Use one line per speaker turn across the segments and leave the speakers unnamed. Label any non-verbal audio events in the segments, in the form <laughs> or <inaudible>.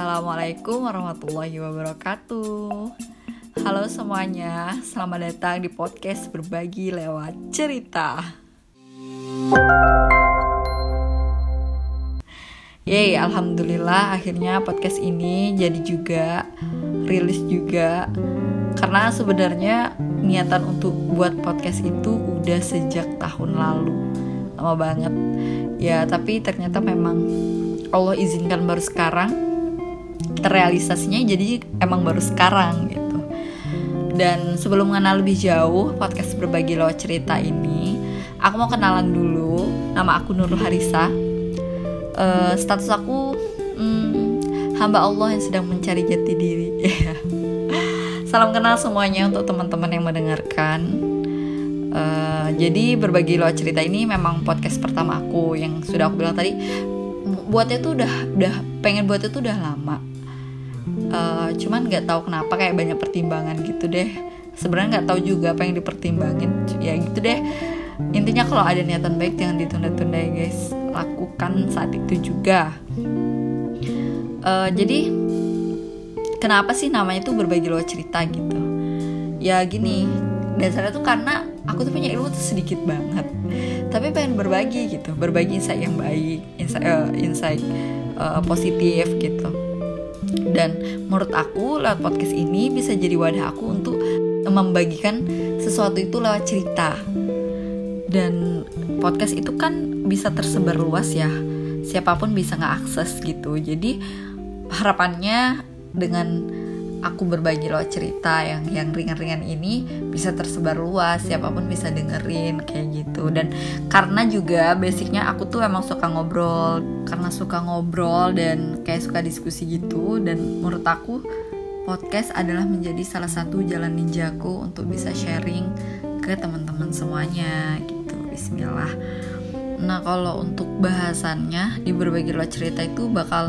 Assalamualaikum warahmatullahi wabarakatuh. Halo semuanya, selamat datang di podcast berbagi lewat cerita. Yeay, alhamdulillah akhirnya podcast ini jadi juga rilis juga karena sebenarnya niatan untuk buat podcast itu udah sejak tahun lalu lama banget ya tapi ternyata memang Allah izinkan baru sekarang terrealisasinya jadi emang baru sekarang gitu. Dan sebelum mengenal lebih jauh podcast berbagi lewat cerita ini aku mau kenalan dulu. Nama aku Nurul Harisa uh, status aku hmm, hamba Allah yang sedang mencari jati diri. <laughs> Salam kenal semuanya untuk teman-teman yang mendengarkan. Uh, jadi berbagi lewat cerita ini memang podcast pertama aku yang sudah aku bilang tadi. Buatnya tuh udah udah pengen buatnya tuh udah lama uh, cuman nggak tahu kenapa kayak banyak pertimbangan gitu deh. Sebenarnya nggak tahu juga apa yang dipertimbangin. Ya gitu deh. Intinya kalau ada niatan baik jangan ditunda-tunda ya guys. Lakukan saat itu juga. Uh, jadi kenapa sih namanya tuh berbagi lewat cerita gitu? Ya gini dasarnya tuh karena aku tuh punya ilmu tuh sedikit banget. Tapi pengen berbagi gitu. Berbagi insight yang baik insight uh, insight uh, positif gitu dan menurut aku lewat podcast ini bisa jadi wadah aku untuk membagikan sesuatu itu lewat cerita. Dan podcast itu kan bisa tersebar luas ya. Siapa pun bisa ngeakses gitu. Jadi harapannya dengan aku berbagi lewat cerita yang yang ringan-ringan ini bisa tersebar luas siapa pun bisa dengerin kayak gitu. Dan karena juga basicnya aku tuh emang suka ngobrol karena suka ngobrol dan kayak suka diskusi gitu dan menurut aku podcast adalah menjadi salah satu jalan ninjaku untuk bisa sharing ke teman-teman semuanya gitu. Bismillah. Nah kalau untuk bahasannya di berbagi lewat cerita itu bakal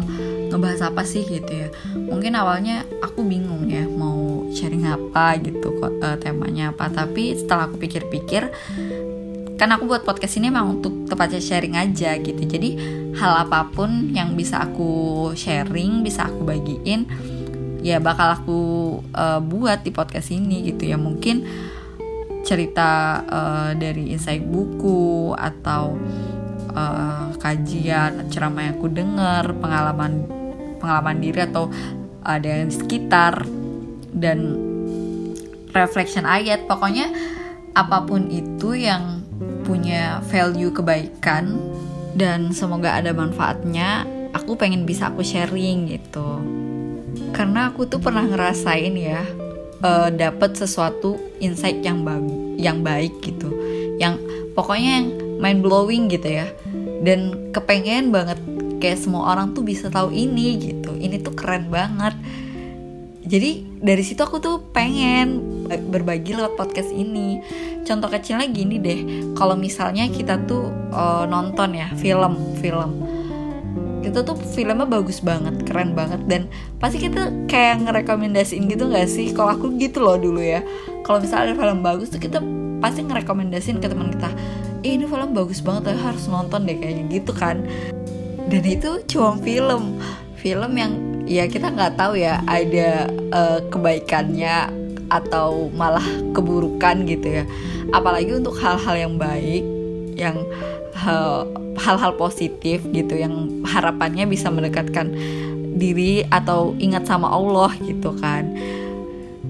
ngebahas apa sih gitu ya. Mungkin awalnya aku bingung ya mau sharing apa gitu kok uh, temanya apa. Tapi setelah aku pikir-pikir kan aku buat podcast ini emang untuk tepatnya sharing aja gitu. Jadi hal apa pun yang bisa aku sharing bisa aku bagiin ya bakal aku uh, buat di podcast ini gitu ya. Mungkin cerita uh, dari insight buku atau uh, kajian ceramah yang aku dengar pengalaman pengalaman diri atau ada yang di sekitar dan reflection ayat pokoknya apa pun itu yang punya value kebaikan dan semoga ada manfaatnya aku pengen bisa aku sharing gitu. Karena aku tuh pernah ngerasain ya uh, eh, dapat sesuatu insight yang baik yang baik gitu. Yang pokoknya yang mind blowing gitu ya. Dan kepengen banget kayak semua orang tuh bisa tahu ini gitu. Ini tuh keren banget. Jadi dari situ aku tuh pengen berbagi lewat podcast ini. Contoh kecilnya gini deh. Kalau misalnya kita tuh uh, nonton ya film film. Itu tuh filmnya bagus banget keren banget. Dan pasti kita kayak ngerekomendasiin gitu gak sih? Kalau aku gitu loh dulu ya. Kalau misalnya ada film bagus tuh kita pasti ngerekomendasiin ke teman kita. Eh, ini film bagus banget harus nonton deh kayaknya gitu kan dan itu cuma film. Film yang ya kita nggak tahu ya ada uh, kebaikannya atau malah keburukan gitu ya. Apalagi untuk hal-hal yang baik yang hal-hal positif gitu yang harapannya bisa mendekatkan diri atau ingat sama Allah gitu kan.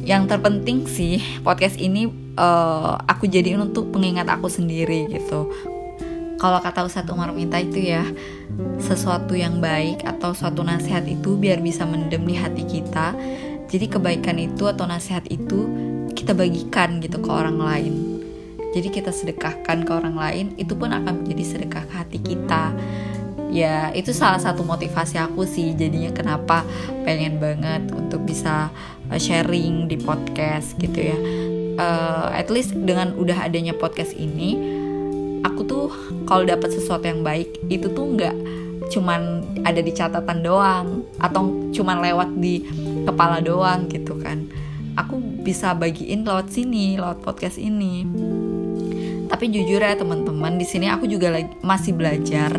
Yang terpenting sih podcast ini uh, aku jadiin untuk pengingat aku sendiri gitu kalau kata Ustadz Umar Minta itu ya sesuatu yang baik atau suatu nasihat itu biar bisa mendem di hati kita. Jadi kebaikan itu atau nasihat itu kita bagikan gitu ke orang lain. Jadi kita sedekahkan ke orang lain itu pun akan menjadi sedekah ke hati kita. Ya itu salah satu motivasi aku sih jadinya kenapa pengen banget untuk bisa uh, sharing di podcast gitu ya. Uh, at least dengan udah adanya podcast ini aku tuh kalau dapat sesuatu yang baik itu tuh nggak cuman ada di catatan doang atau cuman lewat di kepala doang gitu kan. Aku bisa bagiin lewat sini lewat podcast ini. Tapi jujur ya teman-teman di sini aku juga lagi, masih belajar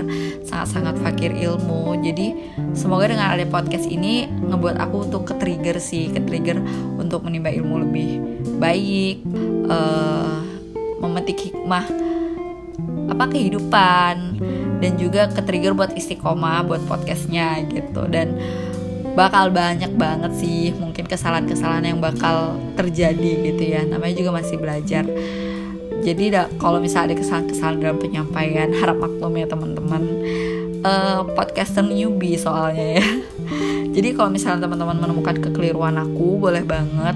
sangat-sangat fakir ilmu. Jadi semoga dengan ada podcast ini ngebuat aku untuk ke trigger sih ke trigger untuk menimba ilmu lebih baik uh, memetik hikmah apa kehidupan dan juga ke trigger buat istiqomah buat podcastnya gitu. Dan bakal banyak banget sih mungkin kesalahan-kesalahan yang bakal terjadi gitu ya. Namanya juga masih belajar. Jadi kalau misalnya ada kesalahan-kesalahan dalam penyampaian harap maklum ya teman-teman. Uh, podcaster newbie soalnya ya. <laughs> Jadi kalau misalnya teman-teman menemukan kekeliruan aku boleh banget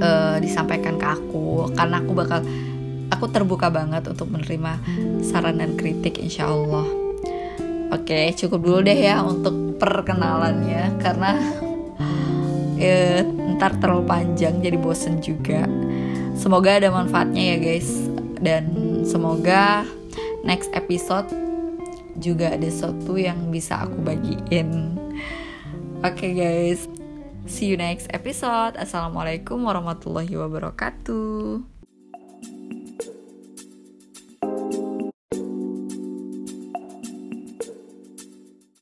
uh, disampaikan ke aku. Karena aku bakal aku terbuka banget untuk menerima saran dan kritik insya Allah oke cukup dulu deh ya untuk perkenalannya karena ya, ntar terlalu panjang jadi bosen juga. Semoga ada manfaatnya ya guys. Dan semoga next episode juga ada sesuatu yang bisa aku bagiin. Oke okay, guys. See you next episode. Assalamualaikum warahmatullahi wabarakatuh